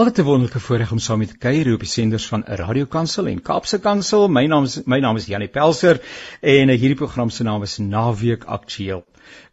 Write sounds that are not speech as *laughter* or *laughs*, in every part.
Altyd 'n wonderlike voorreg om saam met kuier op die senders van 'n radiokansel en Kaapse Kansel. My naam is my naam is Janie Pelser en uh, hierdie program se naam is Naweek Aktueel.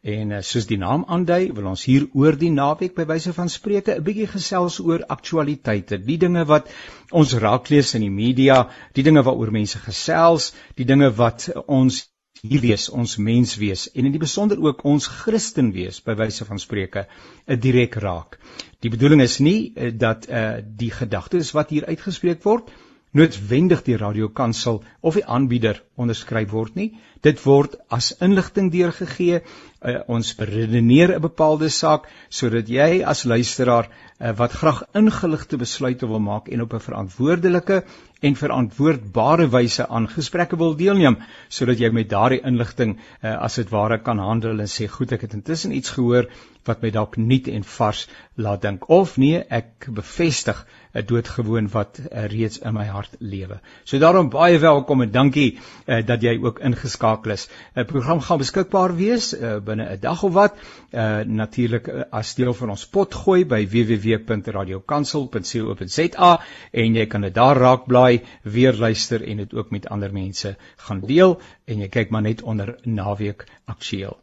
En uh, soos die naam aandui, wil ons hier oor die naweek by wyse van spreuke 'n bietjie gesels oor aktualiteite, die dinge wat ons raaklees in die media, die dinge waaroor mense gesels, die dinge wat ons hier wees ons mens wees en in die besonder ook ons Christen wees by wyse van spreuke 'n direk raak. Die bedoeling is nie uh, dat uh, die gedagtes wat hier uitgespreek word noodwendig die radiokansel of die aanbieder onderskryf word nie. Dit word as inligting deurgegee. Uh, ons beredeneer 'n bepaalde saak sodat jy as luisteraar uh, wat graag ingeligte besluite wil maak en op 'n verantwoordelike en verantwoordbare wyse aan gesprekke wil deelneem sodat jy met daardie inligting uh, as dit ware kan handel en sê goed ek het intussen iets gehoor wat my dalk nuut en vars laat dink of nee ek bevestig 'n doodgewoon wat uh, reeds in my hart lewe. So daarom baie welkom en dankie uh, dat jy ook ingeskakel is. 'n Program gaan beskikbaar wees uh, binne 'n dag of wat. Uh, Natuurlik uh, as deel van ons pot gooi by www.radiokansel.co.za en jy kan dit daar raakblaai, weer luister en dit ook met ander mense gaan deel en jy kyk maar net onder naweek aktueel.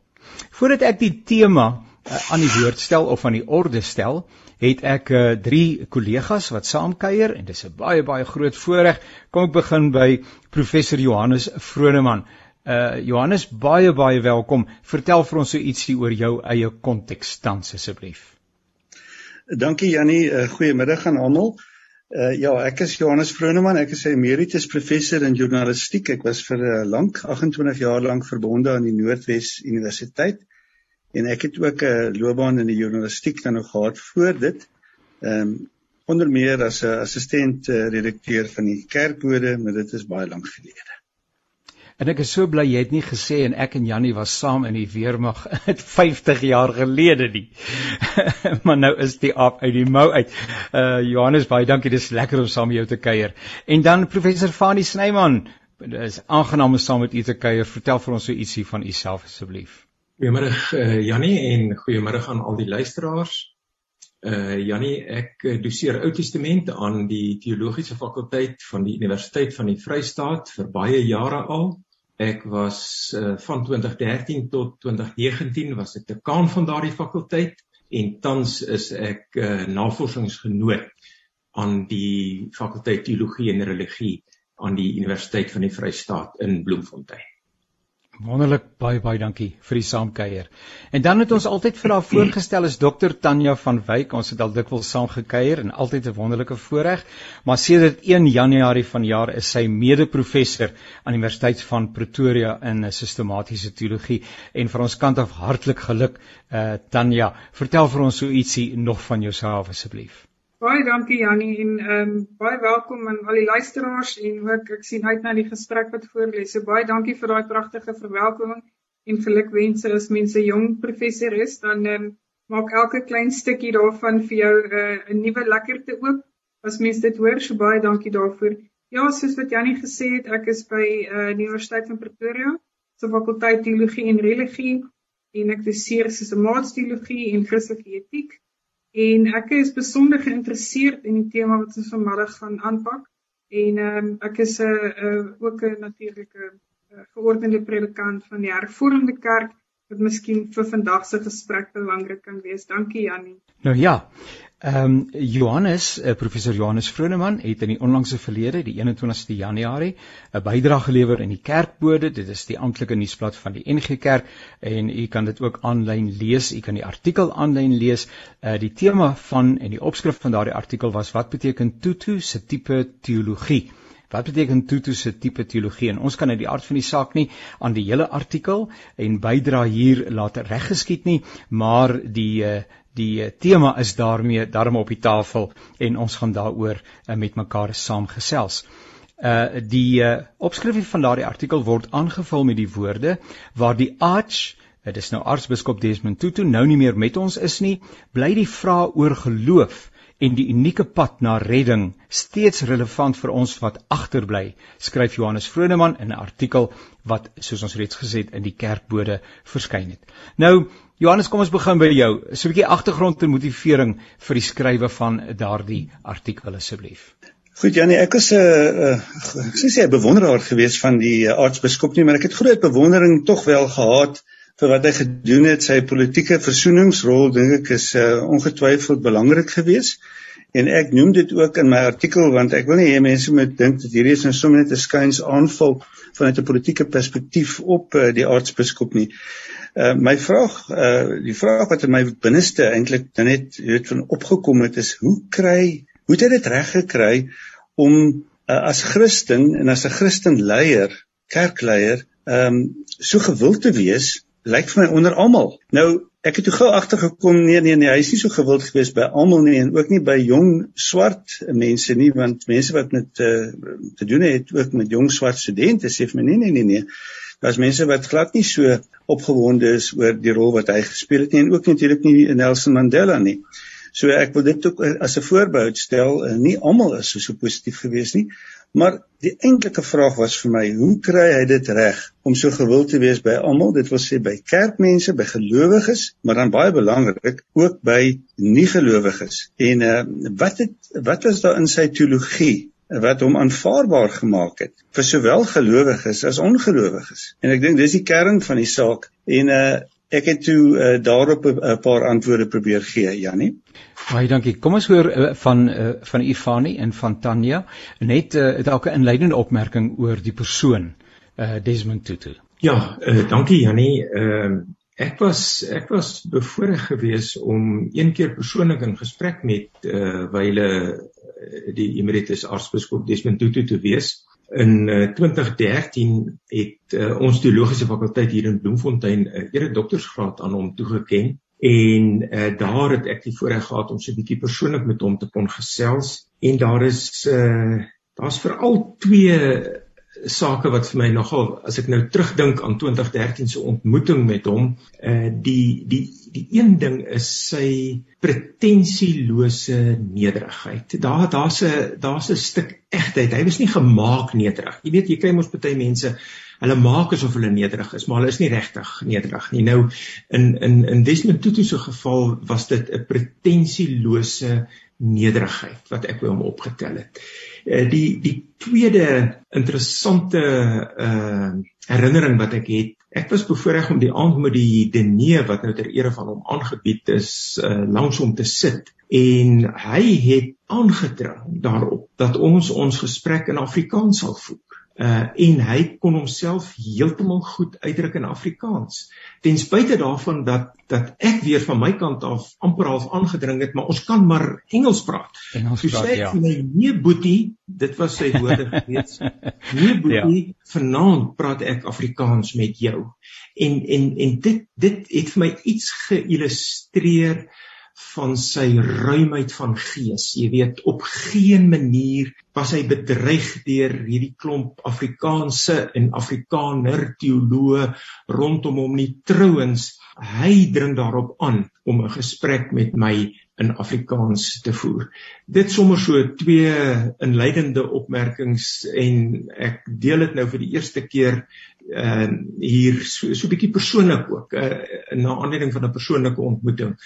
Voordat ek die tema uh, aan die woord stel of aan die orde stel, het ek uh, drie kollegas wat saamkuier en dis 'n baie baie groot voorreg. Kom ek begin by professor Johannes Vroneman. Uh Johannes, baie baie welkom. Vertel vir ons so ietsie oor jou eie konteks tans asseblief. Dankie Jannie, uh, goeiemiddag aan almal. Uh ja, ek is Johannes Vroneman. Ek is 'n emeritus professor in journalistiek. Ek was vir 'n uh, lank 28 jaar lank verbonde aan die Noordwes Universiteit en ek het ook 'n loopbaan in die journalistiek dan nog gehad voor dit. Ehm um, onder meer as 'n assistent uh, redakteur van die Kerkbode, maar dit is baie lank gelede. En ek is so bly jy het nie gesê en ek en Jannie was saam in die weermag *laughs* 50 jaar gelede nie. *laughs* maar nou is die aap uit die mou uit. Uh Johannes baie dankie, dis lekker om saam met jou te kuier. En dan professor Fanie Snyman, dit is aangenaam om saam met u te kuier. Vertel vir ons so ietsie van u self asseblief. Goeiemôre uh, Jannie en goeiemôre aan al die luisteraars. Uh Jannie, ek uh, doseer Ou Testament aan die teologiese fakulteit van die Universiteit van die Vrystaat vir baie jare al. Ek was uh, van 2013 tot 2019 was ek dekaan van daardie fakulteit en tans is ek uh, navorsingsgenoot aan die fakulteit teologie en religie aan die Universiteit van die Vrystaat in Bloemfontein. Wonderlik baie baie dankie vir die saamkuier. En dan het ons altyd vir haar voorgestel as dokter Tanya van Wyk. Ons het al dikwels saam gekuier en altyd 'n wonderlike voorreg. Maar sedert 1 Januarie vanjaar is sy mede-professor aan die Universiteit van Pretoria in sistematiese teologie en vir ons kant af hartlik geluk uh Tanya. Vertel vir ons so ietsie nog van jouself asseblief. Baie dankie Jannie en ehm um, baie welkom aan al die luisteraars en ook ek sien uit na die gesprek wat voorlê. So baie dankie vir daai pragtige verwelkoming en gelukwense as mense jong professor is dan ehm um, maak elke klein stukkie daarvan vir jou eh, 'n uh, nuwe lekkerte oop as mense dit hoor. So baie dankie daarvoor. Ja, soos wat Jannie gesê het, ek is by uh, die Universiteit van Pretoria, se fakulteit teologie en religie en ek doseer sistematiese teologie en Christelike etiek en ek is besonder geïnteresseerd in die tema wat ons vanmiddag gaan aanpak en um, ek is 'n uh, uh, ook 'n natuurlike uh, geordende predikant van die Hervormde Kerk wat miskien vir vandag se gesprek belangrik kan wees. Dankie Jannie. Nou ja, Ehm um, Johannes, uh, professor Johannes Vroneman het in die onlangse verlede, die 21ste Januarie, 'n bydrae gelewer in die Kerkbode. Dit is die amptelike nuusblad van die NG Kerk en u kan dit ook aanlyn lees. U kan die artikel aanlyn lees. Uh die tema van en die opskrif van daardie artikel was wat beteken Tutu se tipe teologie? Wat beteken Tutu se tipe teologie? En ons kan uit die aard van die saak nie aan die hele artikel en bydra hier laat reggeskied nie, maar die uh, die eh, tema is daarmee daarom op die tafel en ons gaan daaroor uh, met mekaar saamgesels. Uh die uh, opskrifie van daardie artikel word aangevul met die woorde waar die arch dit is nou aartsbiskop Desmond Tutu nou nie meer met ons is nie bly die vraag oor geloof en die unieke pad na redding steeds relevant vir ons wat agterbly, skryf Johannes Vroneman in 'n artikel wat soos ons reeds gesê het in die kerkbode verskyn het. Nou Johannes, kom ons begin by jou. So 'n bietjie agtergrond en motivering vir die skrywe van daardie artikel asseblief. Goed Janie, ek was 'n uh, uh, ek sê 'n bewonderaar gewees van die uh, aartsbiskop nie, maar ek het groot bewondering tog wel gehad vir wat hy gedoen het, sy politieke versoeningsrol dink ek is uh, ongetwyfeld belangrik geweest. En ek noem dit ook in my artikel want ek wil nie hê mense moet dink dat hierdie is nou sommer net 'n skuins aanval vanuit 'n politieke perspektief op uh, die aartsbiskop nie. Uh, my vraag, uh, die vraag wat in my binneste eintlik net weet van opgekom het is hoe kry, hoe het hy dit reg gekry om uh, as Christen en as 'n Christen leier, kerkleier, ehm um, so gewild te wees lyk vir my onder almal. Nou, ek het toe gou agtergekom nee nee nee, hy is nie so gewild gewees by almal nie en ook nie by jong swart mense nie, want mense wat met uh, te doen het ook met jong swart studente sê vir my nee nee nee nee. Daar's mense wat glad nie so opgewonde is oor die rol wat hy gespeel het nie en ook natuurlik nie Nelson Mandela nie. So ek wil dit ook as 'n voorbeeld stel, nie almal is so, so positief gewees nie, Maar die enkelike vraag was vir my, hoe kry hy dit reg om so gewild te wees by almal? Dit wil sê by kerkmense, by gelowiges, maar dan baie belangrik ook by nie-gelowiges. En uh wat het wat was daar in sy teologie wat hom aanvaarbaar gemaak het vir sowel gelowiges as ongelowiges? En ek dink dis die kern van die saak. En uh ek het toe uh, daarop 'n paar antwoorde probeer gee, Jannie. Baie dankie. Kom ons hoor uh, van uh, van Ivani en van Tanya net uh, dalk 'n inleidende opmerking oor die persoon uh, Desmond Tutu. Ja, uh, dankie Jannie. Ehm uh, ek was ek was bevoorreg geweest om een keer persoonlik in gesprek met uh, wyle die emeritus aartsbiskop Desmond Tutu te wees. In uh, 2013 het uh, ons teologiese fakulteit hier in Bloemfontein 'n uh, ere doktorsgraad aan hom toegekend en uh, daar het ek die voorreg gehad om so 'n bietjie persoonlik met hom te kon gesels en daar is uh, daar's veral twee sake wat vir my nogal as ek nou terugdink aan 2013 se ontmoeting met hom uh, die die die een ding is sy pretensielose nederigheid daar daar's 'n daar's 'n stuk egtheid hy was nie gemaak nederig jy weet jy kry mos baie mense hulle maak asof hulle nederig is, maar hulle is nie regtig nederig nie. Nou in in in Desmond Tutu se geval was dit 'n pretensielose nederigheid wat ek by hom opgetel het. Uh, die die tweede interessante uh herinnering wat ek het, ek was bevoorreg om die aand met die denee wat nou ter ere van hom aangebied is, uh langs hom te sit. En hy het aangedring daarop dat ons ons gesprek in Afrikaans sal voer uh en hy kon homself heeltemal goed uitdruk in Afrikaans. Ten spyte daarvan dat dat ek weer van my kant af amper half aangedring het, maar ons kan maar Engels praat. Engels praat ja. My nee boetie, dit was sy woorde *laughs* gewees. Nee boetie, ja. vanaand praat ek Afrikaans met jou. En en en dit dit het vir my iets geillustreer van sy ruimheid van gees. Jy weet, op geen manier was hy bedreig deur hierdie klomp Afrikaanse en Afrikaner teoloë rondom hom nie. Trouwens, hy dring daarop aan om 'n gesprek met my in Afrikaans te voer. Dit sommer so twee inleidende opmerkings en ek deel dit nou vir die eerste keer uh hier so so 'n bietjie persoonlik ook uh, na aanleiding van 'n persoonlike ontmoeting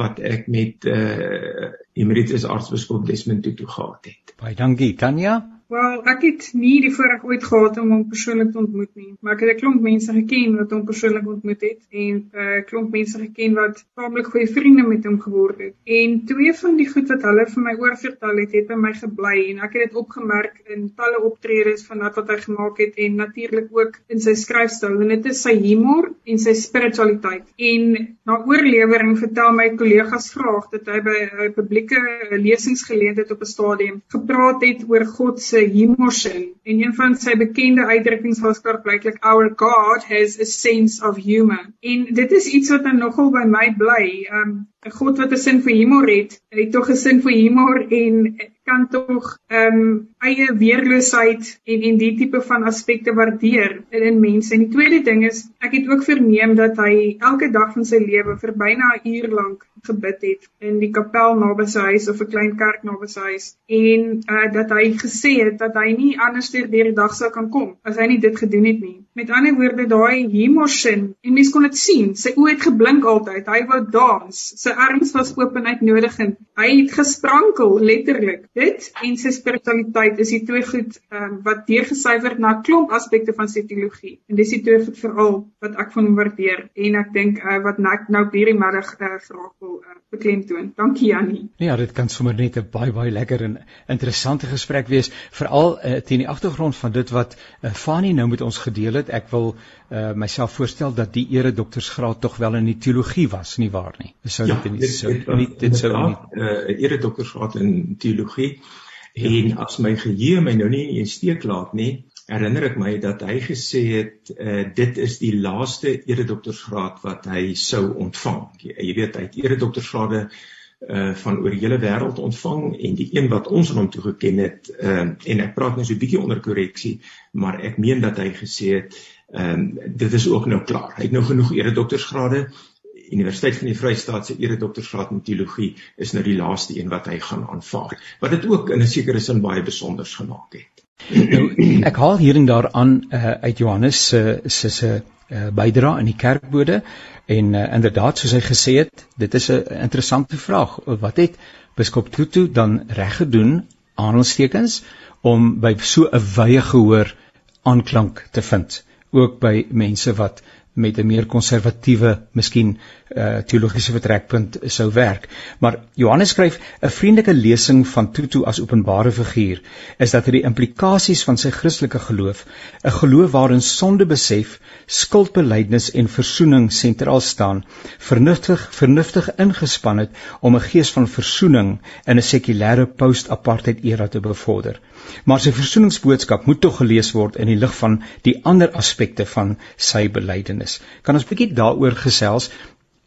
wat ek met uh Emeritus Aartsbiskop Desmond Tutu gehad het. Baie dankie, Tanya. Wel, ek het nie die voorreg ooit gehad om hom persoonlik te ontmoet nie, maar ek het 'n klomp mense geken wat hom persoonlik ontmoet het en 'n uh, klomp mense geken wat taamlik goeie vriende met hom geword het. En twee van die goed wat hulle vir my oorvertel het, het by my gebly en ek het dit opgemerk in talle optredes van wat wat hy gemaak het en natuurlik ook in sy skryfstyl. En dit is sy humor en sy spiritualiteit. En na oorlewering vertel my kollegas graag dat hy by 'n publieke lesingsgeleentheid op 'n stadium gepraat het oor God se se humorsin en een van sy bekende uitdrukkings was klaarblyklik our god has a sense of humor. En dit is iets wat dan nogal by my bly. Um 'n God wat 'n sin vir humor het, het tog 'n sin vir humor en kan tog ehm um, eie weerloosheid en en die tipe van aspekte waardeer in, in mense. En die tweede ding is ek het ook verneem dat hy elke dag van sy lewe vir byna 'n uur lank gebid het in die kapel naby sy huis of 'n klein kerk naby sy huis en uh, dat hy gesê het dat hy nie anders deur die dag sou kan kom as hy nie dit gedoen het nie. Met ander woorde daai humorsin en mens kon dit sien, sy oë het geblink altyd. Hy wou dans, sy arms was oop en uitnodigend. Hy het gesprankel letterlik dit en sy spiritualiteit is die twee goed um, wat deurgesyfer na klomp aspekte van sy teologie. En dis die twee goed veral wat ek van hom waardeer en ek dink uh, wat ek nou hierdie middag uh, graag wil uh, beklemtoon. Dankie Jannie. Ja, dit kan sommer net 'n baie baie lekker en interessante gesprek wees, veral uh, teen die agtergrond van dit wat uh, Fanie nou met ons gedeel het. Ek wil uh, myself voorstel dat die ere doktorsgraad tog wel in die teologie was, nie waar nie? Sou ja, dit nie sou nie dit sou nie 'n uh, ere doktorsgraad in teologie en as my geheue my nou nie in steek laat nie, herinner ek my dat hy gesê het uh, dit is die laaste ere doktorsgraad wat hy sou ontvang. Jy, jy weet hy het ere doktorsgrade uh van oor die hele wêreld ontvang en die een wat ons aan hom toegeken het uh en ek praat nou so 'n bietjie onder korreksie maar ek meen dat hy gesê het ehm um, dit is ook nou klaar. Hy het nou genoeg ere doktorsgrade. Universiteit van die Vrystaat se ere doktorsgraad in teologie is nou die laaste een wat hy gaan aanvaar. Wat dit ook in 'n sekere sin baie besonder gemaak het. Nou ek haal hier en daar aan uh, uit Johannes se se se uh, bydra in die kerkbode en uh, inderdaad soos hy gesê het, dit is 'n interessante vraag. Wat het biskop Tutu dan reg gedoen aanhalingstekens om by so 'n wye gehoor aanklank te vind? Ook by mense wat met 'n meer konservatiewe, miskien uh teologiese vertrekpunt sou werk. Maar Johannes skryf 'n vriendelike lesing van Tutu as openbare figuur is dat hy die implikasies van sy Christelike geloof, 'n geloof waarin sondebesef, skuldbelydenis en versoening sentraal staan, vernuftig vernuftig ingespan het om 'n gees van versoening in 'n sekulêre post-apartheid era te bevorder. Maar sy versoeningsboodskap moet tog gelees word in die lig van die ander aspekte van sy belydenis. Kan ons bietjie daaroor gesels?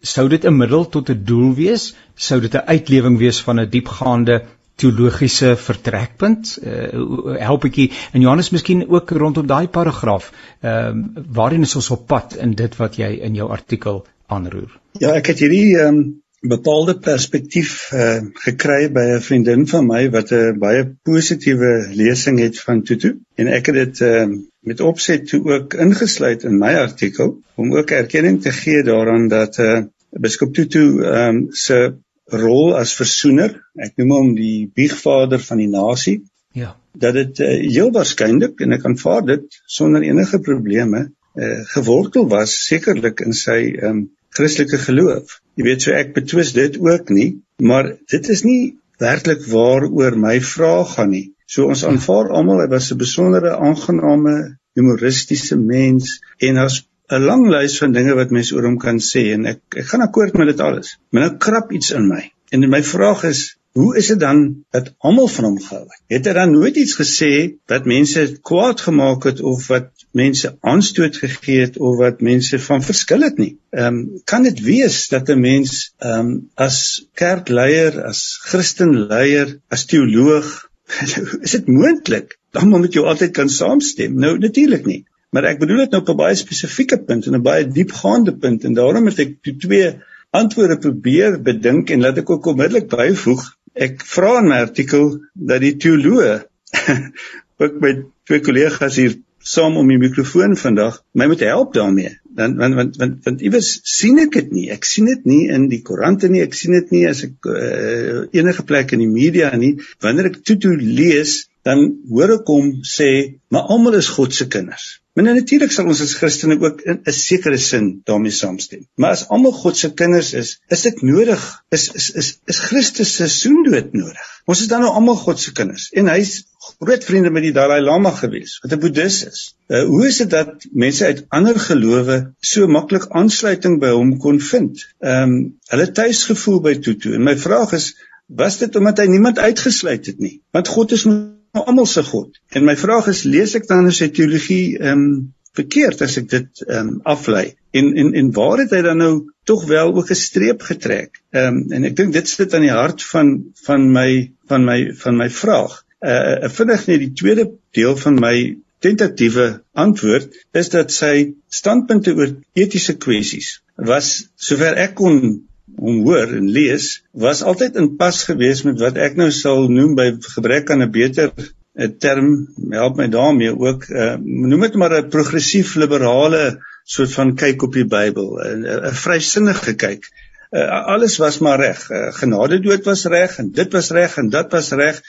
sou dit 'n middel tot 'n doel wees? Sou dit 'n uitlewing wees van 'n diepgaande teologiese vertrekpunt? Uh, help ek in Johannes miskien ook rondom daai paragraaf. Ehm uh, waarin is ons op pad in dit wat jy in jou artikel aanroer? Ja, ek het hierdie ehm um, bepaalde perspektief uh, gekry by 'n vriendin van my wat 'n baie positiewe lesing het van Tutu en ek het dit uh, met opset toe ook ingesluit in my artikel om ook erkenning te gee daaraan dat uh, biskop Tutu um, se rol as versoener, ek noem hom die biegvader van die nasie. Ja. Dat dit uh, heel waarskynlik en ek aanvaar dit sonder enige probleme uh, gewortel was sekerlik in sy um, Christelike geloof. Jy weet so ek betwis dit ook nie, maar dit is nie werklik waaroor my vraag gaan nie. So ons aanvaar almal hy was 'n besondere aangename humoristiese mens en daar's 'n lang lys van dinge wat mense oor hom kan sê en ek ek gaan akkoord met dit alles. Maar nou krap iets in my. En my vraag is, hoe is dit dan dat almal van hom gehou het? Het hy dan nooit iets gesê wat mense kwaad gemaak het of wat mense aanstoot gegee het of wat mense van verskil het nie? Ehm um, kan dit wees dat 'n mens ehm um, as kerkleier, as Christenleier, as teoloog *laughs* is dit moontlik? Dan moet jy altyd kan saamstem. Nou natuurlik nie. Maar ek bedoel dit nou op 'n baie spesifieke punt en 'n baie diepgaande punt en daarom het ek twee antwoorde probeer bedink en laat ek ook onmiddellik byvoeg. Ek vra in my artikel dat die teoloë *laughs* ook met twee kollegas hier saam om die mikrofoon vandag my moet help daarmee. Want want want want, want iewers sien ek dit nie. Ek sien dit nie in die koerante nie. Ek sien dit nie as ek uh, enige plek in die media nie. Wanneer ek toe toe lees dan hoor ek hom sê maar almal is God se kinders Maar natuurlik sal ons as Christene ook in 'n sekere sin daarmee saamstem. Maar as almal God se kinders is, is dit nodig, is is is is Christus se soendood nodig. Ons is dan nou almal God se kinders en hy's groot vriende met die Dalai Lama gewees, wat 'n boeddhis is. Uh, hoe is dit dat mense uit ander gelowe so maklik aansluiting by hom kon vind? Ehm um, hulle tuisgevoel by Tutu en my vraag is, was dit omdat hy niemand uitgesluit het nie? Want God is nou almal se God. En my vraag is, lees ek dan sy teologie ehm um, verkeerd as ek dit ehm um, aflei. En en en waar het hy dan nou tog wel ook 'n streep getrek? Ehm um, en ek dink dit sit aan die hart van van my van my van my vraag. Uh vinnig net die tweede deel van my tentatiewe antwoord is dat sy standpunte oor etiese kwessies was sover ek kon hom hoor en lees was altyd in pas gewees met wat ek nou sal noem by gebrek aan 'n beter 'n term help my daarmee ook uh, noem dit maar 'n progressief liberale soort van kyk op die Bybel 'n vrysinnige kyk. Uh, alles was maar reg. Uh, genade dood was reg en dit was reg en dat was reg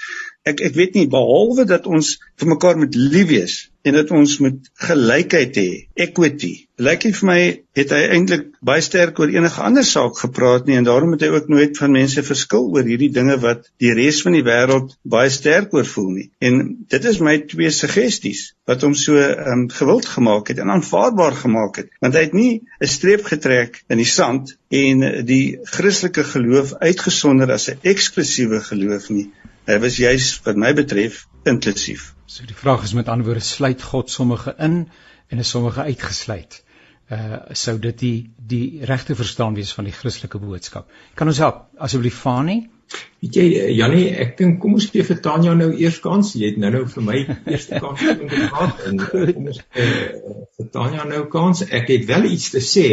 ek ek weet nie behalwe dat ons vir mekaar moet lief wees en dat ons moet gelykheid hê equity. Lyk dit vir my het hy eintlik baie sterk oor enige ander saak gepraat nie en daarom het hy ook nooit van mense verskil oor hierdie dinge wat die res van die wêreld baie sterk oor voel nie. En dit is my twee suggesties wat hom so um, gewild gemaak het en aanvaarbaar gemaak het. Want hy het nie 'n streep getrek in die sand en die Christelike geloof uitgesonder as 'n eksklusiewe geloof nie Hy was juis wat my betref inklusief. So die vraag is met ander woorde sluit God sommige in en is sommige uitgesluit. Uh sou dit die die regte verstaan wees van die Christelike boodskap. Kan ons help asseblief Fani? Weet jy Jannie, ek dink kom ons gee vir Tanya nou eers kans. Jy het nou nou vir my eerste kans gehad en kom ons uh, vir Tanya nou kans. Ek het wel iets te sê,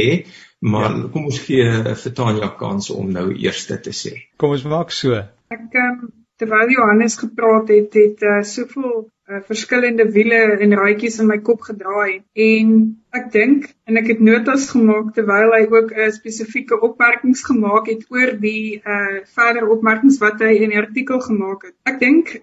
maar ja. kom ons gee vir Tanya kans om nou eers te sê. Kom ons maak so. Ek um, terwyl Johannes gepraat het, het uh, soveel uh, verskillende wiele en raadjies in my kop gedraai en ek dink en ek het notas gemaak terwyl hy ook 'n uh, spesifieke opmerkings gemaak het oor die uh verder opmerkings wat hy in die artikel gemaak het. Ek dink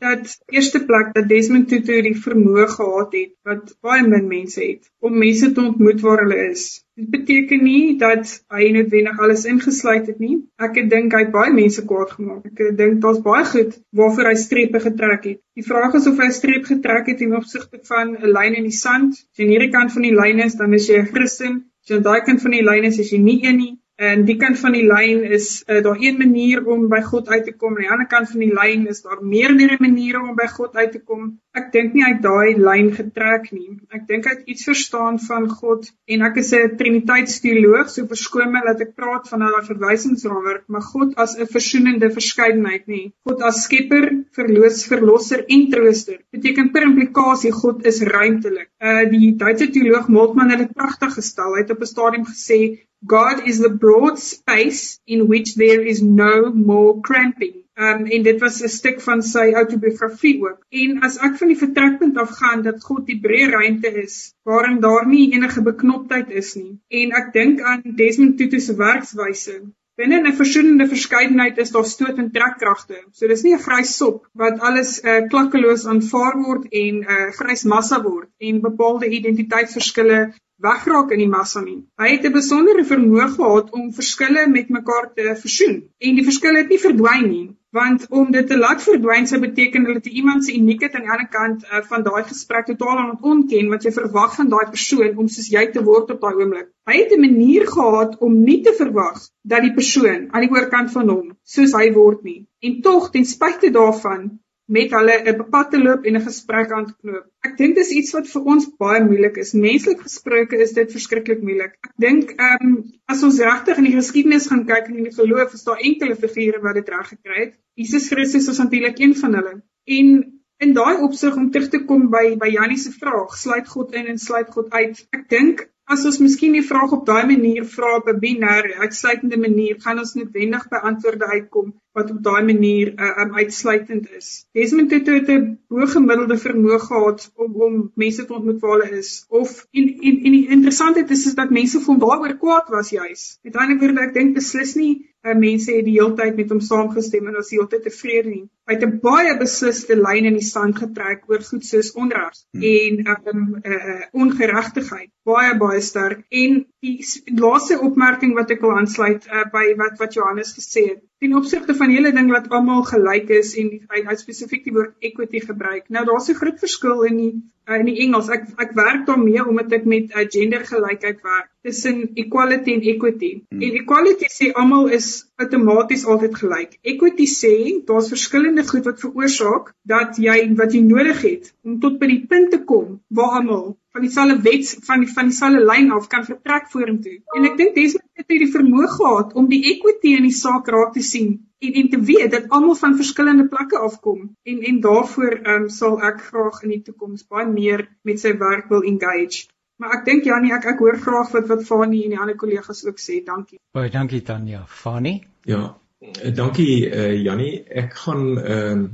dat eerste plek dat Desmond Tutu die vermoë gehad het wat baie min mense het om mense te ontmoet waar hulle is. Dit beteken nie dat hy noodwendig alles ingesluit het nie. Ek dink hy het baie mense kwaad gemaak. Ek dink daar's baie goed waarvoor hy strepe getrek het. Die vraag is of hy 'n streep getrek het in opsigte van 'n lyn in die sand. Aan hierdie kant van die lyn is, dan is jy 'n Christen. As jy aan daai kant van die lyn is, is jy nie een nie. En die kant van die lyn is uh, daar een manier om by God uit te kom, en aan die ander kant van die lyn is daar meerdere maniere om by God uit te kom. Ek dink nie hy het daai lyn getrek nie. Ek dink hy het iets verstaan van God en ek is 'n Triniteitsteoloog, so verskoon my dat ek praat van 'n verwysingsraamwerk, maar God as 'n versoenende verskeidenheid nie. God as skepper, verloos, verlosser en trooster. Beteken per implikasie God is ruimtelik. Uh die Duitse teoloog Moltmann het dit pragtig gestel. Hy het op 'n stadium gesê God is the broad space in which there is no more cramping. Um en dit was 'n stuk van sy autobiografie ook. En as ek van die vertrekpunt af gaan dat God die breë ruimte is waarin daar nie enige beknoptheid is nie. En ek dink aan Desmond Tutu se werkswyse. Binne 'n versoenende verskeidenheid is daar stoot en trekkragte. So dis nie 'n grys sop wat alles uh, klakkeloos aanvaar word en 'n uh, grys massa word en bepaalde identiteitsverskille wegraak in die massa nie. Hy het 'n besondere vermoë gehad om verskille met mekaar te versoen en die verskille het nie verdwyn nie, want om dit te laat verdwyn sou beteken dat jy iemand se uniekheid aan die ander kant uh, van daai gesprek totaal aan ontken wat jy verwag van daai persoon om soos jy te word op daai oomblik. Hy het 'n manier gehad om nie te verwag dat die persoon aan die oorkant van hom soos hy word nie. En tog ten spyte daarvan met hulle 'n pad te loop en 'n gesprek aan te knoop. Ek dink dis iets wat vir ons baie moeilik is. Menslik gesproke is dit verskriklik moeilik. Ek dink ehm um, as ons regtig in die geskiedenis gaan kyk en in die geloof, is daar enkele figure wat dit reg gekry het. Jesus Christus is natuurlik een van hulle. En in daai opsig om terug te kom by by Janie se vraag, sluit God in en sluit God uit. Ek dink as ons miskien die vraag op daai manier vra op 'n binêre uitsluitende manier, gaan ons noodwendig by antwoorde uitkom wat op daai manier uh, um, uitsluitend is. Desmond Tutu het 'n hoë gemiddelde vermoë gehad om om mense te ontmoet waar hulle is of en en en die interessantheid is is dat mense vir hom daaroor kwaad was juis. Met ander woorde, ek dink beslis nie uh, mense het die hele tyd met hom saamgestem en was heeltyd tevrede nie. Hy het 'n baie besliste lyn in die sand getrek oor goed soos onreg hmm. en um, uh, ongeregtigheid, baie baie sterk. En die laaste opmerking wat ek wil aansluit uh, by wat wat Johannes gesê het, ten opsigte van hele ding wat almal gelyk is en hy het spesifiek die woord equity gebruik. Nou daar's 'n groot verskil in die uh, in die Engels. Ek ek werk daarmee omdat ek met uh, gendergelykheid werk tussen equality en equity. Hmm. En equality sê almal is outomaties altyd gelyk. Equity sê daar's verskillende goed wat veroorsaak dat jy wat jy nodig het om tot by die punt te kom waar almal van dieselfde wet van die van dieselfde lyn af kan vertrek vorentoe. En ek dink Desmond het die vermoë gehad om die equity in die saak raak te sien en en te weet dat almal van verskillende plekke afkom en en daaroor um, sal ek graag in die toekoms baie meer met sy werk wil engage. Maar ek dink Janie, ek ek hoor graag wat wat Fani en die ander kollegas ook sê. Dankie. Baie dankie Tanya. Fani? Ja. Eh, dankie uh, eh, Janie. Ek gaan ehm uh,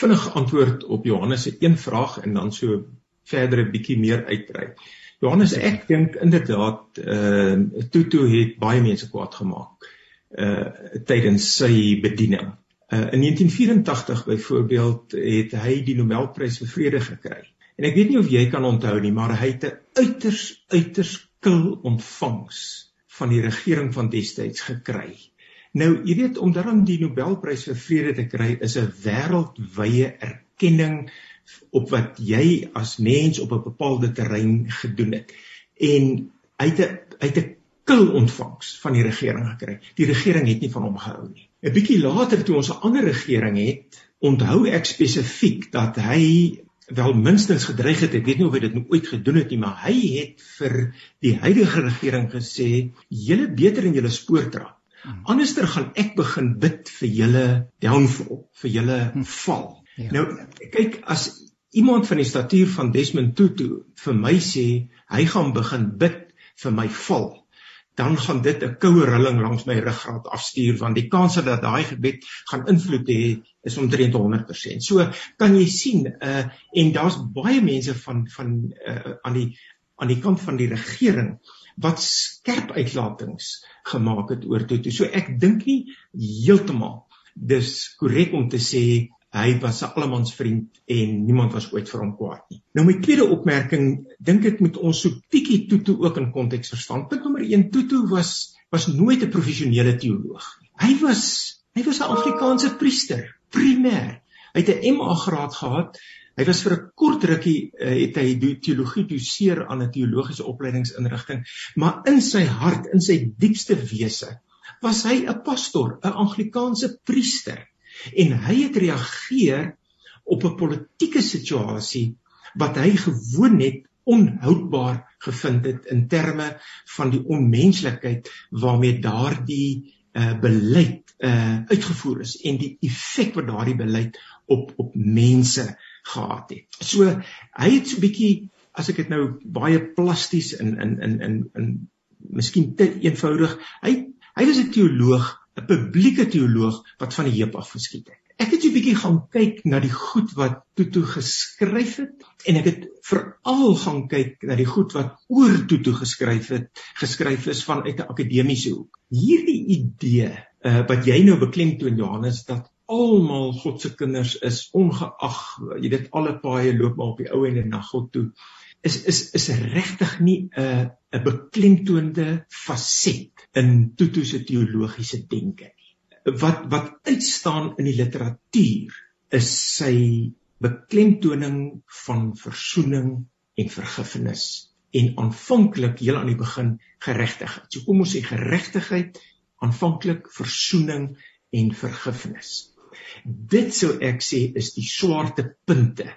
vinnig antwoord op Johannes se een vraag en dan so verder 'n bietjie meer uitbrei. Johannes, ek dink inderdaad ehm uh, Tutu het baie mense kwaad gemaak uh tydens sy bediening. Uh in 1984 byvoorbeeld het hy die Nobelprys vir vrede gekry. En ek weet nie of jy kan onthou nie, maar hy het 'n uiters uiters kil ontvangs van die regering van destyds gekry. Nou, jy weet om dan die Nobelprys vir vrede te kry is 'n wêreldwye erkenning op wat jy as mens op 'n bepaalde terrein gedoen het. En het 'n het 'n kil ontvangs van die regering gekry. Die regering het nie van hom gehou nie. 'n Bietjie later toe ons 'n ander regering het, onthou ek spesifiek dat hy wel minstens gedreig het, ek weet nie of hy dit nou ooit gedoen het nie, maar hy het vir die huidige regering gesê, julle beter in julle spoor trap. Hmm. Anderster gaan ek begin bid vir julle downfall, vir julle hmm. val. Ja. Nou kyk as iemand van die statuur van Desmond Tutu vir my sê hy gaan begin bid vir my val, dan gaan dit 'n koue rilling langs my ruggraat afstuur want die kans dat daai gebed gaan invloed hê is omtrent 100%. So kan jy sien uh en daar's baie mense van van uh aan die aan die kant van die regering wat skerp uitlatings gemaak het oor toe. So ek dink nie heeltemal dis korrek om te sê hy was 'n allemans vriend en niemand was ooit vir hom kwaad nie. Nou my tweede opmerking, dink ek moet ons so bietjie Tutu ook in konteks verstaan. Punt nommer 1, Tutu was was nooit 'n professionele teoloog nie. Hy was hy was 'n Afrikaanse priester, primêr. Hy het 'n MA graad gehad. Hy was vir 'n kort rukkie uh, het hy teologie doseer aan 'n teologiese opleidingsinrigting, maar in sy hart, in sy diepste wese, was hy 'n pastoor, 'n Anglikaanse priester en hy het reageer op 'n politieke situasie wat hy gewoon het onhoudbaar gevind het in terme van die onmenslikheid waarmee daardie uh, beleid uh, uitgevoer is en die effek wat daardie beleid op op mense gehad het. So hy het so 'n bietjie as ek dit nou baie plasties in in in in in miskien te eenvoudig. Hy hy was 'n teoloog 'n publieke teoloog wat van die heup af geskiet het. Ek het 'n bietjie gaan kyk na die goed wat Tutu geskryf het en ek het veral gaan kyk na die goed wat oor Tutu geskryf het, geskryf is vanuit 'n akademiese hoek. Hierdie idee uh, wat jy nou beklemtoon Johannes dat almal God se kinders is ongeag jy dit alle paaie loop maar op die ou en na God toe is is is regtig nie 'n 'n beklemtoonde faset in Tutu se teologiese denke nie. Wat wat uitstaan in die literatuur is sy beklemtoning van verzoening en vergifnis en aanvanklik heel aan die begin geregtigheid. So kom ons sê geregtigheid, aanvanklik verzoening en vergifnis. Dit sou ek sê is die swarte punte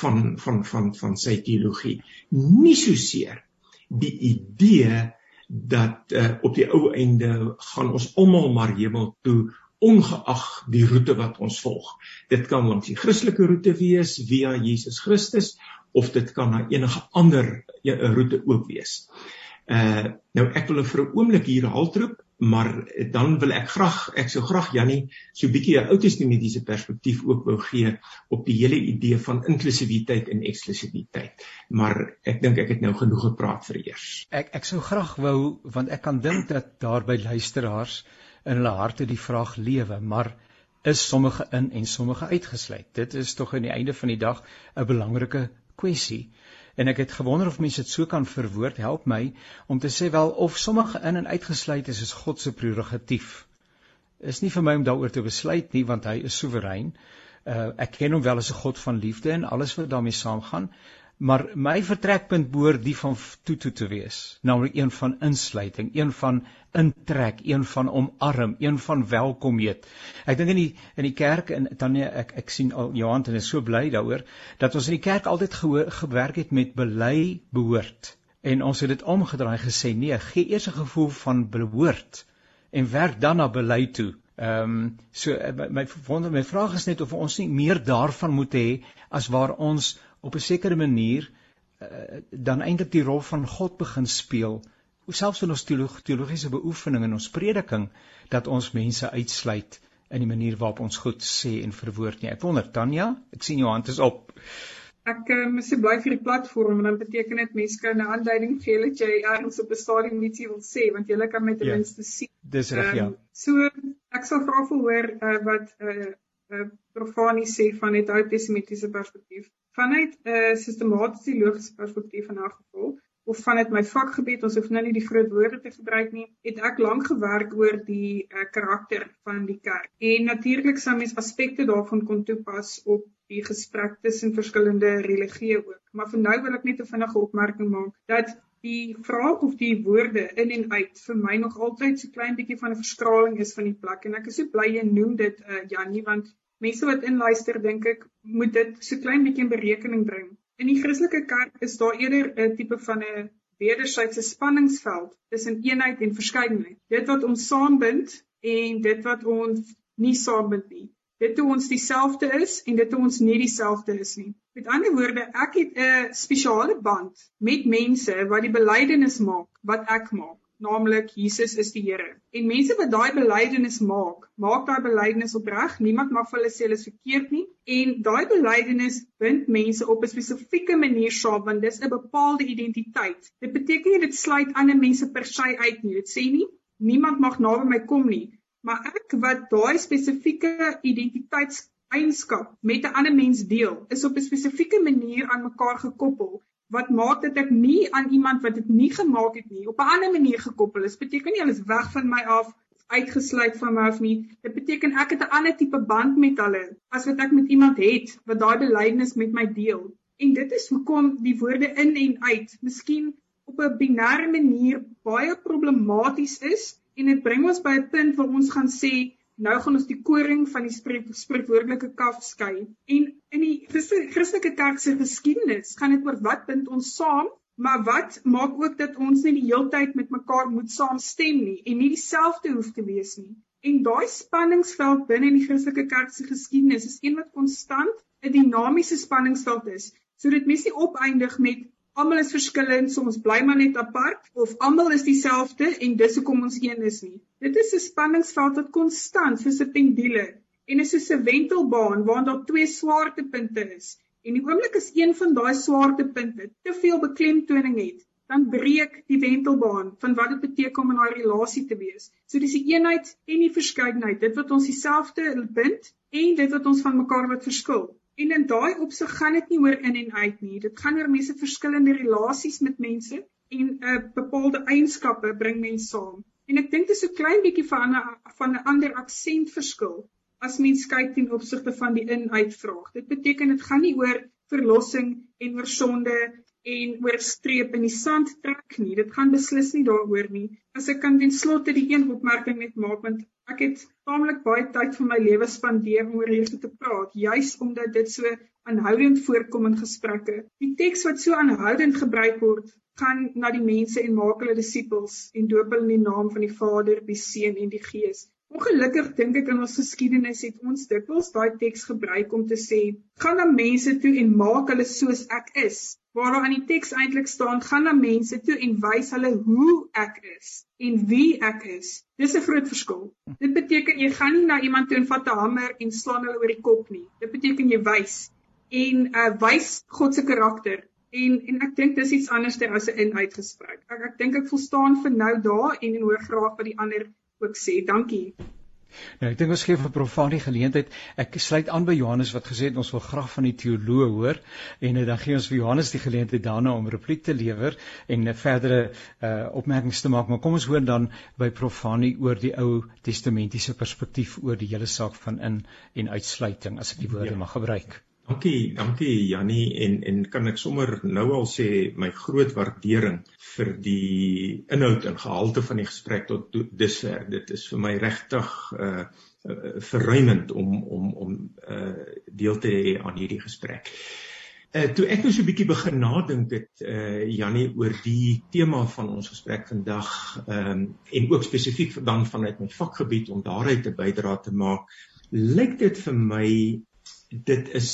van van van van sy teologie nie so seer die idee dat uh, op die ou einde gaan ons almal maar hemel toe ongeag die roete wat ons volg. Dit kan langs die Christelike roete wees via Jesus Christus of dit kan na enige ander uh, roete ook wees. Uh nou ek wil vir 'n oomblik hier haltroep maar dan wil ek graag ek sou graag Jannie so 'n bietjie 'n ou testamentiese perspektief ook wou gee op die hele idee van inklusiwiteit en eksklusiwiteit. Maar ek dink ek het nou genoeg gepraat vir eers. Ek ek sou graag wou want ek kan dink dat daar by luisteraars in hulle harte die vraag lewe, maar is sommige in en sommige uitgesluit? Dit is tog aan die einde van die dag 'n belangrike kwessie. En ek het gewonder of mense dit so kan verwoord, help my om te sê wel of sommige in en uitgesluit is is God se prerogatief. Is nie vir my om daaroor te besluit nie want hy is soewerein. Uh ek ken hom wel as 'n God van liefde en alles wat daarmee saamgaan. Maar my vertrekpunt behoort die van Tutu te wees, naamlik een van insluiting, een van intrek, een van omarm, een van welkom heet. Ek dink in die in die kerk en dan ek ek sien al Johan en is so bly daaroor dat ons in die kerk altyd gehoor, gewerk het met bely behoort. En ons het dit omgedraai gesê nee, gee eers 'n gevoel van behoort en werk dan na bely toe. Ehm um, so eh, my wonder my vraag is net of ons nie meer daarvan moet hê as waar ons op 'n sekere manier uh, dan eintlik die rol van God begin speel selfs in ons teolog, teologiese beoefening en ons prediking dat ons mense uitsluit in die manier waarop ons goed sê en verwoord nie. Ek wonder Tanya, ek sien jou hand is op. Ek uh, mis bly vir die platform en dan beteken dit mense kan 'n aanduiding gee dat jy ergens op 'n stadium iets wil sê want jy kan met ten ja. minste sien. Dis reg um, ja. So ek sal vra vir hoor uh, wat 'n uh, uh, profanie sê van dit uit testamentiese perspektief vanuit 'n uh, sistematiese logiese perspektief in 'n geval of vanuit my vakgebied ons hoef nou nie die groot woorde te gebruik nie het ek lank gewerk oor die uh, karakter van die kerk. En natuurlik sou mens aspekte daarvan kon toepas op die gesprek tussen verskillende religieë ook. Maar vir nou wil ek net 'n vinnige opmerking maak dat die vraag of die woorde in en uit vir my nog altyd so klein bietjie van 'n verskraling is van die plek. En ek is so bly jy noem dit uh, Janie want mense wat inluister dink ek moet dit so klein bietjie in berekening bring. In die Christelike kerk is daar eerder 'n tipe van 'n wederwysige spanningsveld tussen eenheid en verskeidenheid. Dit wat ons saambind en dit wat ons nie saambind nie. Dit hoe ons dieselfde is en dit hoe ons nie dieselfde is nie. Met ander woorde, ek het 'n spesiale band met mense wat die belydenis maak wat ek maak naamlik Jesus is die Here. En mense wat daai belydenis maak, maak daai belydenis opreg. Niemand mag vir hulle sê hulle is verkeerd nie. En daai belydenis bind mense op 'n spesifieke manier saam want dis 'n bepaalde identiteit. Dit beteken nie dit sluit ander mense per se uit nie. Dit sê nie niemand mag naby my kom nie, maar ek wat daai spesifieke identiteitseienskap met 'n ander mens deel, is op 'n spesifieke manier aan mekaar gekoppel wat maak dat ek nie aan iemand wat dit nie gemaak het nie op 'n ander manier gekoppel is. Beteken nie hulle is weg van my af, uitgesluit van my af nie. Dit beteken ek het 'n ander tipe band met hulle as wat ek met iemand het wat daai belydenis met my deel. En dit is hoekom die woorde in en uit miskien op 'n binêre manier baie problematies is en dit bring ons by 'n punt waar ons gaan sê nou gaan ons die koring van die spreekwoordelike kaf skei. En in die Christelike kerk se geskiedenis gaan dit oor wat bind ons saam, maar wat maak ook dat ons nie die heeltyd met mekaar moet saamstem nie en nie dieselfde hoef te wees nie. En daai spanningsveld binne in die Christelike kerk se geskiedenis is een wat konstant 'n dinamiese spanningsveld is. So dit mes nie opeindig met almal is verskillend, so ons bly maar net apart of almal is dieselfde en dis hoekom ons een is nie. Dit is 'n spanningsveld wat konstant soos 'n pendule en is soos 'n wentelbaan waar daar twee swaartepunte is. En die oomblik as een van daai swaartepunte te veel beklemtoning het, dan breek die wentelbaan van wat dit beteken om in 'n relasie te wees. So dis die eenheid en die verskeidenheid, dit wat ons dieselfde bind en dit wat ons van mekaar wat verskil. En in daai opsig gaan dit nie oor in en uit nie. Dit gaan oor mense verskillende relasies met mense en 'n uh, bepaalde eienskappe bring mense saam. En ek dink dit is 'n klein bietjie van 'n van 'n ander aksentverskil as mens kyk ten opsigte van die in-uit vraag. Dit beteken dit gaan nie oor verlossing en oor sonde en oor streep in die sand trek nie. Dit gaan beslis nie daaroor nie. As ek kan ten slotte die een opmerking net maak want Ek het taamlik baie tyd van my lewe spandeer om oor hierdie te praat, juis omdat dit so aanhoudend voorkom in gesprekke. Die teks wat so aanhoudend gebruik word, gaan na die mense en maak hulle disippels en doop hulle in die naam van die Vader, die Seun en die Gees. Ongelukkig dink ek in ons geskiedenis het ons dikwels daai teks gebruik om te sê: "Gaan na mense toe en maak hulle soos ek is." Waar daar in die teks eintlik staan gaan na mense toe en wys hulle hoe ek is en wie ek is. Dis 'n groot verskil. Dit beteken jy gaan nie na iemand toe en vat 'n hamer en slaan hulle oor die kop nie. Dit beteken jy wys en uh wys God se karakter. En en ek dink dis iets anderster as 'n in-uitgesprek. Ek ek dink ek volstaan vir nou daar en en hoor graag wat die ander ook sê. Dankie. Nou ek dink ons gee vir Profani geleentheid. Ek sluit aan by Johannes wat gesê het ons wil graag van die teoloog hoor en dan gee ons vir Johannes die geleentheid daarna om repliek te lewer en verdere uh, opmerkings te maak. Maar kom ons hoor dan by Profani oor die Ou Testamentiese perspektief oor die hele saak van in en uitsluiting as ek die woorde ja. mag gebruik. Dankie, dankie Jannie en en kan ek sommer nou al sê my groot waardering vir die inhoud en gehalte van die gesprek tot dusver. Dit is vir my regtig uh, uh verruimend om om om uh deel te hê aan hierdie gesprek. Uh toe ek nou so 'n bietjie begin nadink dit uh Jannie oor die tema van ons gesprek vandag um en ook spesifiek dan vanuit my vakgebied om daaruit 'n bydrae te maak, lyk dit vir my dit is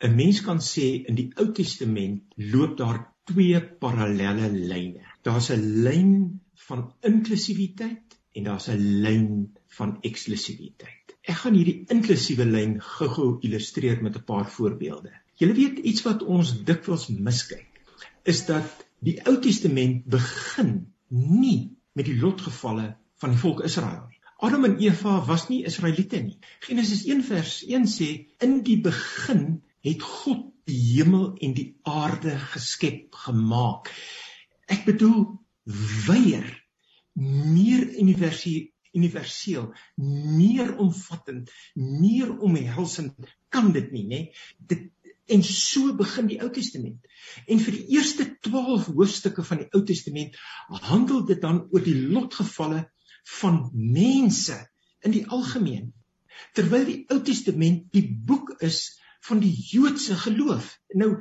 'n mens kan sê in die Ou Testament loop daar twee parallelle lyne. Daar's 'n lyn van inklusiwiteit en daar's 'n lyn van eksklusiwiteit. Ek gaan hierdie inklusiewe lyn gou-gou illustreer met 'n paar voorbeelde. Julle weet iets wat ons dikwels miskyk, is dat die Ou Testament begin nie met die lotgevalle van die volk Israel nie. Adam en Eva was nie Israeliete nie. Genesis 1 vers 1 sê in die begin het God die hemel en die aarde geskep gemaak. Ek bedoel weier meer universeel, meer omvattend, meer omhelsend kan dit nie, nê? Dit en so begin die Ou Testament. En vir die eerste 12 hoofstukke van die Ou Testament handel dit dan oor die lotgevalle van mense in die algemeen. Terwyl die Ou Testament die boek is van die Joodse geloof. Nou,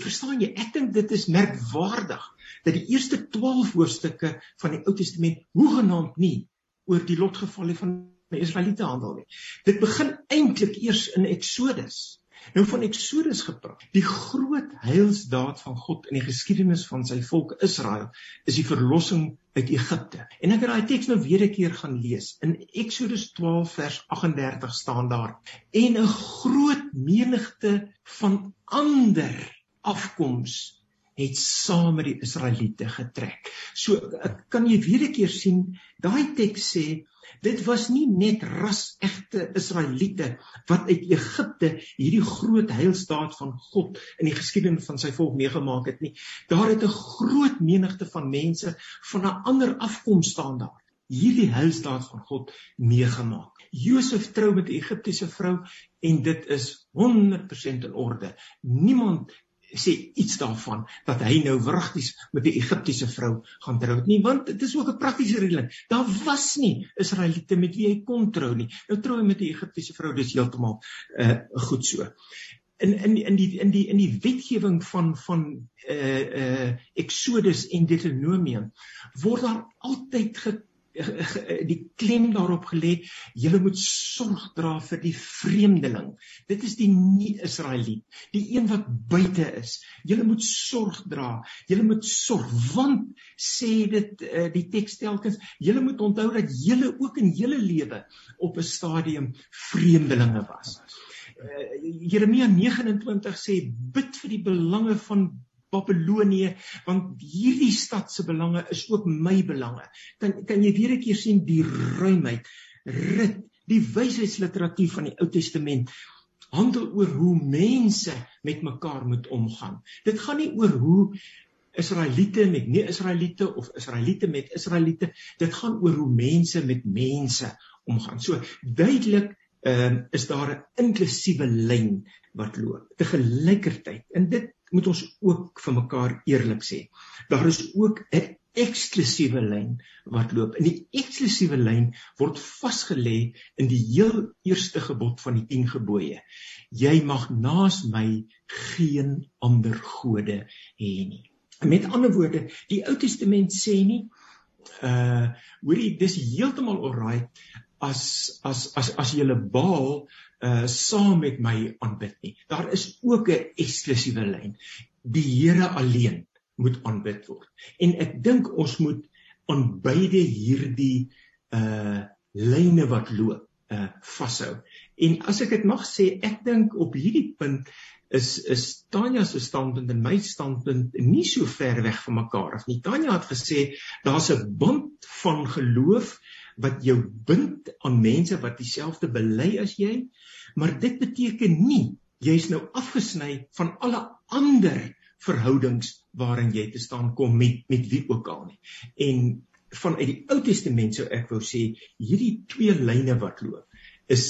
verstaan jy, ek dink dit is merkwaardig dat die eerste 12 hoofstukke van die Ou Testament hoegenaamd nie oor die lotgevalle van die Israeliete handel nie. Dit begin eintlik eers in Eksodus. Nou van Eksodus gepraat. Die groot heilsdaad van God in die geskiedenis van sy volk Israel is die verlossing uit Egipte. En ek het daai teks nou weer 'n keer gaan lees. In Eksodus 12 vers 38 staan daar: "En 'n groot menigte van ander afkoms het saam met die Israeliete getrek." So kan jy weer 'n keer sien, daai teks sê Dit was nie net ras-egte Israeliete wat uit Egipte hierdie groot heilstaat van God in die geskiedenis van sy volk meegemaak het nie. Daar het 'n groot menigte van mense van 'n ander afkoms staan daar. Hierdie heilstaat van God meegemaak. Josef trou met 'n Egiptiese vrou en dit is 100% in orde. Niemand sê iets daarvan dat hy nou wragties met 'n Egiptiese vrou gaan trou nie want dit is ook 'n praktiese redeling daar was nie Israeliete met wie hy kon trou nie. Nou trou hy met 'n Egiptiese vrou dis heeltemal uh, goed so. In in in die in die in die wetgewing van van uh uh Exodus en Deuteronomium word daar altyd die klem daarop gelê jy moet sorg dra vir die vreemdeling. Dit is die nie Israeliet die een wat buite is. Jy moet sorg dra. Jy moet sorg want sê dit uh, die teks telkens jy moet onthou dat jy ook in jou lewe op 'n stadium vreemdelinge was. Uh, Jeremia 29 sê bid vir die belange van Babilonië want hierdie stad se belange is ook my belange. Kan kan jy weer 'n keer sien die ruimheid, rit, die wysheidsliteratuur van die Ou Testament handel oor hoe mense met mekaar moet omgaan. Dit gaan nie oor hoe Israeliete met nie-Israeliete of Israeliete met Israeliete, dit gaan oor hoe mense met mense omgaan. So duidelik ehm uh, is daar 'n inklusiewe lyn wat loop. Te gelykertyd en dit moet ons ook vir mekaar eerlik sê. Daar is ook 'n eksklusiewe lyn wat loop. In die eksklusiewe lyn word vasgelê in die heel eerste gebod van die 10 gebooie. Jy mag naas my geen ander gode hê nie. Met ander woorde, die Ou Testament sê nie uh hoorie dis heeltemal alright as as as as 'n baal uh saam met my aanbid nie. Daar is ook 'n eksklusiewe lyn. Die Here alleen moet aanbid word. En ek dink ons moet aan beide hierdie uh lyne wat loop uh vashou. En as ek dit mag sê, ek dink op hierdie punt is is Tanya se standpunt en my standpunt nie so ver weg van mekaar af nie. Tanya het gesê daar's 'n band van geloof wat jou bind aan mense wat dieselfde bely as jy, maar dit beteken nie jy's nou afgesny van alle ander verhoudings waarin jy te staan kom met met wie ook al nie. En vanuit die Ou Testament sou ek wou sê hierdie twee lyne wat loop is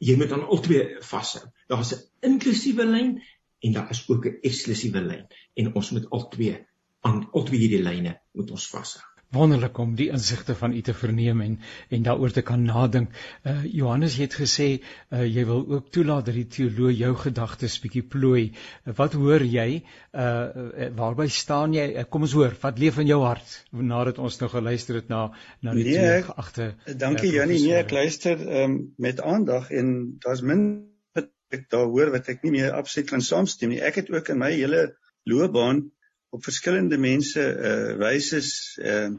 jy moet aan albei vashou. Daar's 'n inklusiewe lyn en daar is ook 'n eksklusiewe lyn en ons moet albei aan albei hierdie lyne moet ons vashou wonderlik om die insigte van u te verneem en en daaroor te kan nadink. Uh Johannes het gesê uh jy wil ook toelaat dat die teoloog jou gedagtes bietjie plooi. Uh, wat hoor jy? Uh waarby staan jy? Uh, kom ons hoor, wat leef in jou hart nadat ons nou geluister het na na die nee, twee geagte Dankie uh, Jannie, nee, ek luister um, met aandag en daar's min wat ek daar hoor wat ek nie meer absoluut kan saamstem nie. Ek het ook in my hele loopbaan op verskillende mense uh wyses uh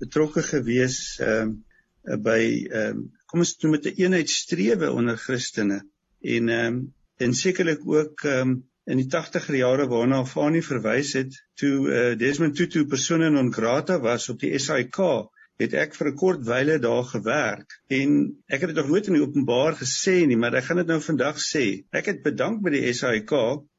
betrokke gewees uh by uh kom ons noem dit 'n eenheidstrewe onder Christene. En um en sekerlik ook um in die 80er jare waarna Fani verwys het toe uh, Desmond Tutu persone non grata was op die SAIK het ek vir 'n kort wyle daar gewerk en ek het dit nog nooit in die openbaar gesê nie, maar ek gaan dit nou vandag sê. Ek het bedank by die SAIK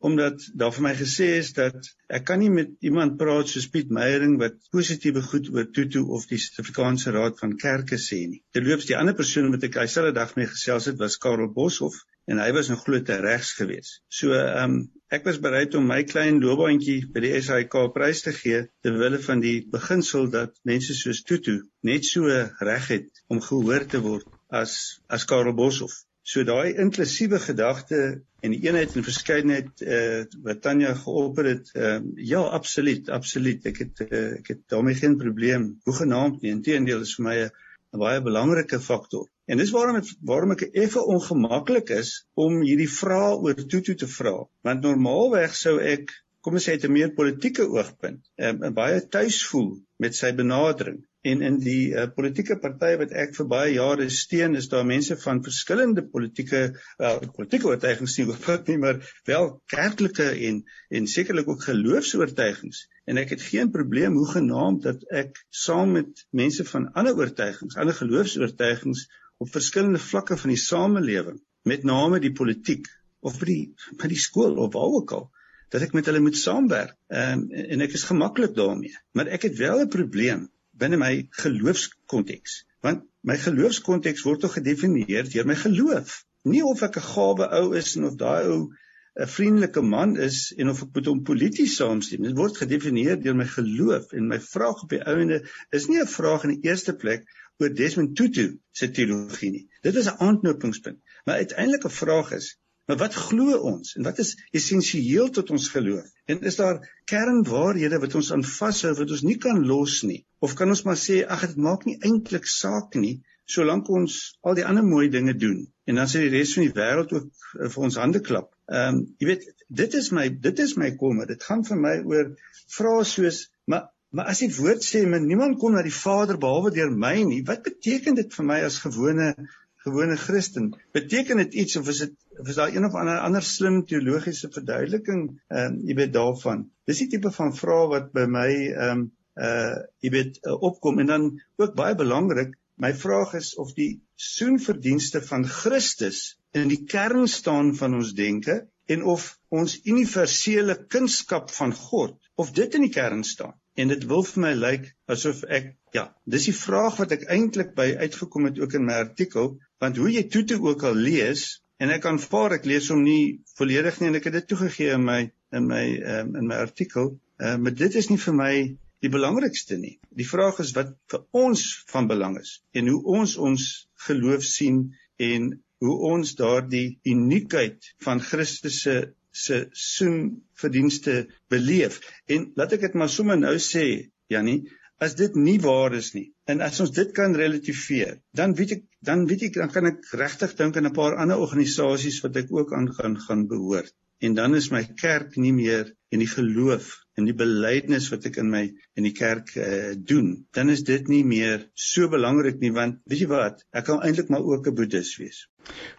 omdat daar vir my gesê is dat ek kan nie met iemand praat soos Piet Meyering wat positiewe goed oor Tutu of die Suid-Afrikaanse Raad van Kerke sê nie. Terloops die ander persoon met wie ek dieselfde dag mee gesels het was Karel Boshoff en hy was 'n groot regs gewees. So ehm um, ek was bereid om my klein loopbaantjie by die SAIK prys te gee ter wille van die beginsel dat mense soos Tutu net so reg het om gehoor te word as as Karel Boshoff. So daai inklusiewe gedagte en die eenheid en verskeidenheid eh uh, wat Tanya geopper het, ehm uh, ja, absoluut, absoluut. Ek het uh, ek het daarmee geen probleem. Hoe genaamd nie. Inteendeel is vir my 'n baie belangrike faktor. En dis waarom het, waarom ek effe ongemaklik is om hierdie vraag oor Tutu te vra. Want normaalweg sou ek, kom ons sê uit 'n meer politieke oogpunt, um, baie tuis voel met sy benadering. En in die uh, politieke partye wat ek vir baie jare steun, is daar mense van verskillende politieke uh, politieke oortuigings nie oortuig nie, maar wel kerklike en en sekerlik ook geloofs-oortuigings. En ek het geen probleem hoe genaamd dat ek saam met mense van ander oortuigings, ander geloofs-oortuigings op verskillende vlakke van die samelewing, met name die politiek of by die by die skool of waar ook al, dat ek met hulle moet saamwerk. Um, en ek is gemaklik daarmee. Maar ek het wel 'n probleem binne my geloofskonteks, want my geloofskonteks word tog gedefinieer deur my geloof. Nie of ek 'n gawe ou is en of daai ou 'n vriendelike man is en of ek met hom polities saamstem. Dit word gedefinieer deur my geloof en my vraag op die ouende is nie 'n vraag in die eerste plek oor Desmond Tutu se teologie nie. Dit is 'n aanknopingspunt. Maar uiteindelik 'n vraag is, maar wat glo ons en wat is essensieel tot ons geloof? En is daar kernwaarhede wat ons aan vashou wat ons nie kan los nie? Of kan ons maar sê ag dit maak nie eintlik saak nie solank ons al die ander mooi dinge doen en dan sê die res van die wêreld ook uh, vir ons hande klap. Ehm um, jy weet dit is my dit is my kommer. Dit gaan vir my oor vrae soos maar Maar as die woord sê men niemand kom na die Vader behalwe deur my nie, wat beteken dit vir my as gewone gewone Christen? Beteken dit iets of is dit of is daar een of ander ander slim teologiese verduideliking ehm um, jy weet daarvan? Dis die tipe van vraag wat by my ehm um, uh jy weet uh, opkom en dan ook baie belangrik, my vraag is of die soenverdienste van Christus in die kern staan van ons denke en of ons universele kunskap van God of dit in die kern staan en dit wil vir my lyk asof ek ja, dis die vraag wat ek eintlik by uitgekom het ook in my artikel, want hoe jy toe toe ook al lees en ek aanvaar ek lees hom nie volledig nie en ek het dit toegegee in my in my um, in my artikel, uh, maar dit is nie vir my die belangrikste nie. Die vraag is wat vir ons van belang is en hoe ons ons geloof sien en hoe ons daardie uniekheid van Christus se se soen verdienste beleef. En laat ek dit maar sommer nou sê, Jannie, as dit nie waar is nie en as ons dit kan relativeer, dan weet ek dan weet ek dan kan ek regtig dink aan 'n paar ander organisasies wat ek ook aan gaan gaan behoort. En dan is my kerk nie meer en die geloof en die belydenis wat ek in my in die kerk uh, doen, dan is dit nie meer so belangrik nie want weet jy wat, ek kan eintlik maar ook 'n boeddhis wees.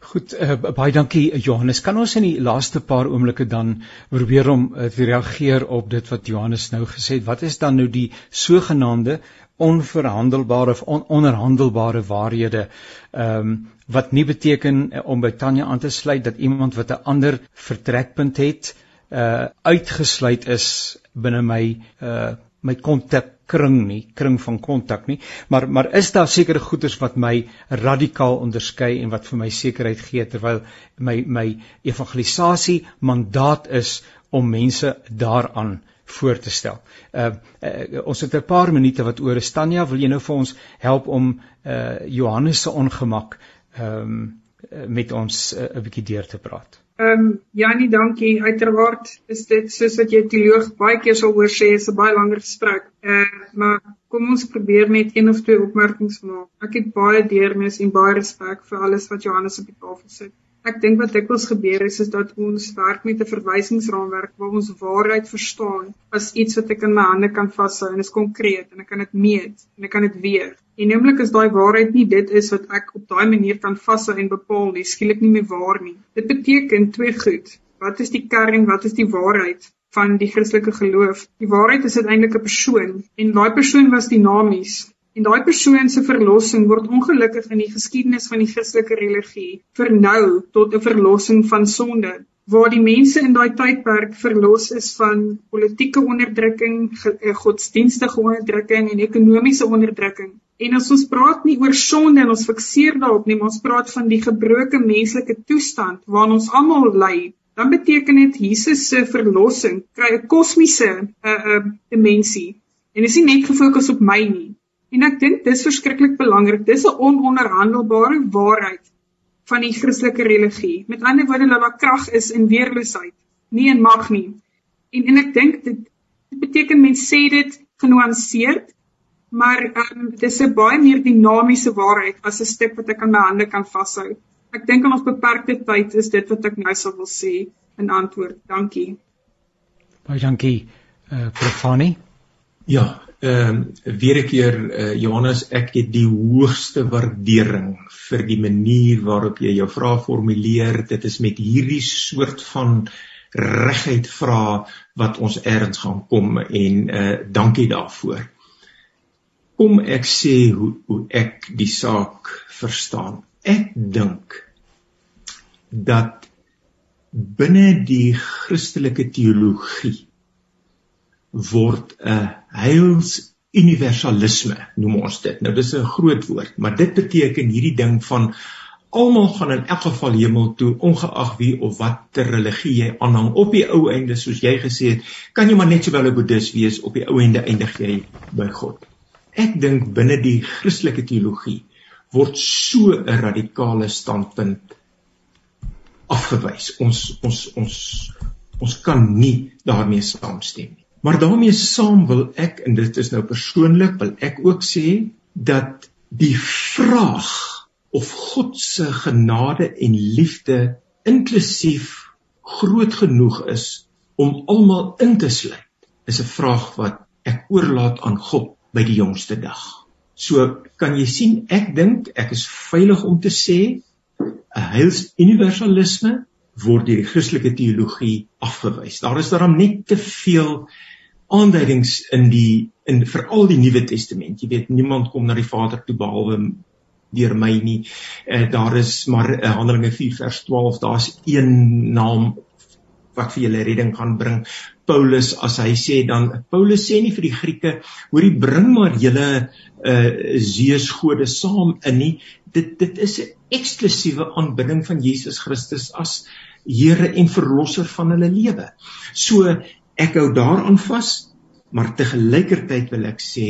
Goed, uh, baie dankie Johannes. Kan ons in die laaste paar oomblikke dan probeer om uh, te reageer op dit wat Johannes nou gesê het? Wat is dan nou die sogenaamde onverhandelbare of on onderhandelbare waarhede ehm um, wat nie beteken om by Tanya aan te sluit dat iemand wat 'n ander vertrekpunt het uh uitgesluit is binne my uh my kontak kring nie, kring van kontak nie, maar maar is daar sekere goeders wat my radikaal onderskei en wat vir my sekerheid gee terwyl my my evangelisasie mandaat is om mense daaraan voor te stel. Uh, uh ons het 'n paar minute wat oor is. Tanya, wil jy nou vir ons help om uh Johannes se ongemak ehm um, met ons 'n uh, bietjie deur te praat? Ehm um, Janie, dankie. Uiteraard is dit soos wat jy teoloog baie keer sal hoor sê, is 'n baie langer gesprek. Eh uh, maar kom ons probeer met een of twee opmerkings maak. Ek het baie deernis en baie respek vir alles wat Johannes op die tafel sit. Ek dink wat dikwels gebeur is is dat ons werk met 'n verwysingsraamwerk waar ons waarheid verstaan as iets wat ek in my hande kan vashou en is konkreet en ek kan dit meet en ek kan dit weeg. En naamlik is daai waarheid nie dit is wat ek op daai manier kan vashou en bepaal nie, skielik nie meer waar nie. Dit beteken twee goed. Wat is die kern, wat is die waarheid van die Christelike geloof? Die waarheid is uiteindelik 'n persoon en daai persoon was dinamies. En daai persoon se verlossing word ongelukkig in die geskiedenis van die Christelike religie vernou tot 'n verlossing van sonde waar die mense in daai tydperk verlos is van politieke onderdrukking, eh, godsdienstige onderdrukking en ekonomiese onderdrukking. En as ons praat nie oor sonde en ons fikseer daarop nie, maar ons praat van die gebroke menslike toestand waarin ons almal ly, dan beteken dit Jesus se verlossing kry 'n kosmiese 'n uh, 'n uh, dimensie. En dit is nie net gefokus op my nie. En ek dink dis verskriklik belangrik. Dis 'n ononderhandelbare waarheid van die Christelike religie. Met ander woorde, dat daar krag is in weerloosheid, nie in mag nie. En en ek dink dit, dit beteken mense sê dit genuanceerd, maar um, dit is 'n baie meer dinamiese waarheid as 'n stuk wat ek aan my hande kan vashou. Ek dink in ons beperkte tyd is dit wat ek nou sou wil sê in antwoord. Dankie. Baie dankie. Eh uh, Profani. Ja, ehm um, weer 'n keer uh, Johannes, ek het die hoogste waardering vir die manier waarop jy jou vrae formuleer. Dit is met hierdie soort van regheid vra wat ons erns gaan kom en uh, dankie daarvoor kom ek sê hoe hoe ek die saak verstaan. Ek dink dat binne die Christelike teologie word 'n heils universalisme noem ons dit. Nou dis 'n groot woord, maar dit beteken hierdie ding van almal gaan in elk geval hemel toe ongeag wie of watter religie jy aanhang. Op die ou einde soos jy gesê het, kan jy maar net sowel 'n boeddhis wees, op die ou einde eindig jy by God. Ek dink binne die Christelike teologie word so 'n radikale standpunt afgewys. Ons ons ons ons kan nie daarmee saamstem nie. Maar daarmee saam wil ek en dit is nou persoonlik wil ek ook sê dat die vraag of God se genade en liefde inklusief groot genoeg is om almal in te sluit is 'n vraag wat ek oorlaat aan God by die jongste dag. So kan jy sien ek dink ek is veilig om te sê 'n heils universalisme word deur die Christelike teologie afgewys. Daar is daarom net te veel aanduidings in die in veral die Nuwe Testament. Jy weet niemand kom na die Vader toe behalwe deur my nie. Uh, daar is maar uh, Handelinge 4 vers 12, daar's een naam wat vir julle redding gaan bring. Paulus as hy sê dan Paulus sê nie vir die Grieke hoorie bring maar julle uh Zeus gode saam in nie. Dit dit is 'n eksklusiewe aanbidding van Jesus Christus as Here en verlosser van hulle lewe. So ek hou daaraan vas, maar te gelykertyd wil ek sê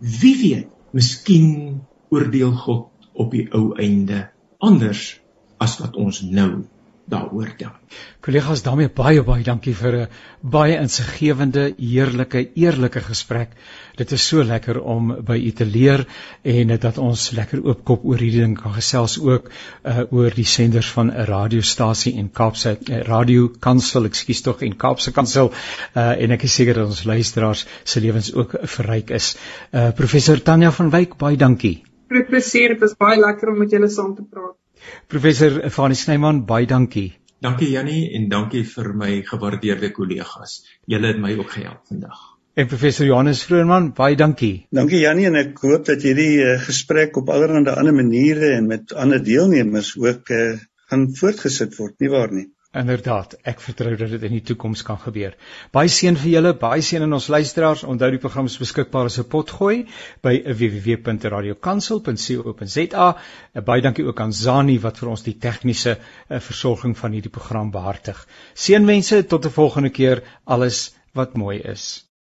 wie weet, miskien oordeel God op die ou einde anders as wat ons nou daaroor dink. Kollegas, daarmee baie baie dankie vir 'n baie insiggewende, heerlike, eerlike gesprek. Dit is so lekker om by u te leer en dat ons lekker oopkop oor hierdie ding kan gesels ook uh, oor die senders van 'n radiostasie en Kaapse uh, Radio Kansel, ekskuus tog en Kaapse Kansel uh, en ek is seker dat ons luisteraars se lewens ook verryk is. Uh, Professor Tanya van Wyk, baie dankie. Groot plesier, dit is baie lekker om met julle saam te praat. Professor Fanie Snyman, baie dankie. Dankie Jannie en dankie vir my gewaardeerde kollegas. Julle het my ook gehelp vandag. En professor Johannes Vroonman, baie dankie. Dankie Jannie en ek hoop dat hierdie uh, gesprek op allerlei ander maniere en met ander deelnemers ook uh, gaan voortgesit word, nie waar nie? Inderdaad, ek vertrou dat dit in die toekoms kan gebeur. Baie seën vir julle, baie seën aan ons luisteraars. Onthou die program is beskikbaar as 'n potgooi by www.radiokansel.co.za. Baie dankie ook aan Zani wat vir ons die tegniese uh, versorging van hierdie program behartig. Seënwense tot 'n volgende keer. Alles wat mooi is.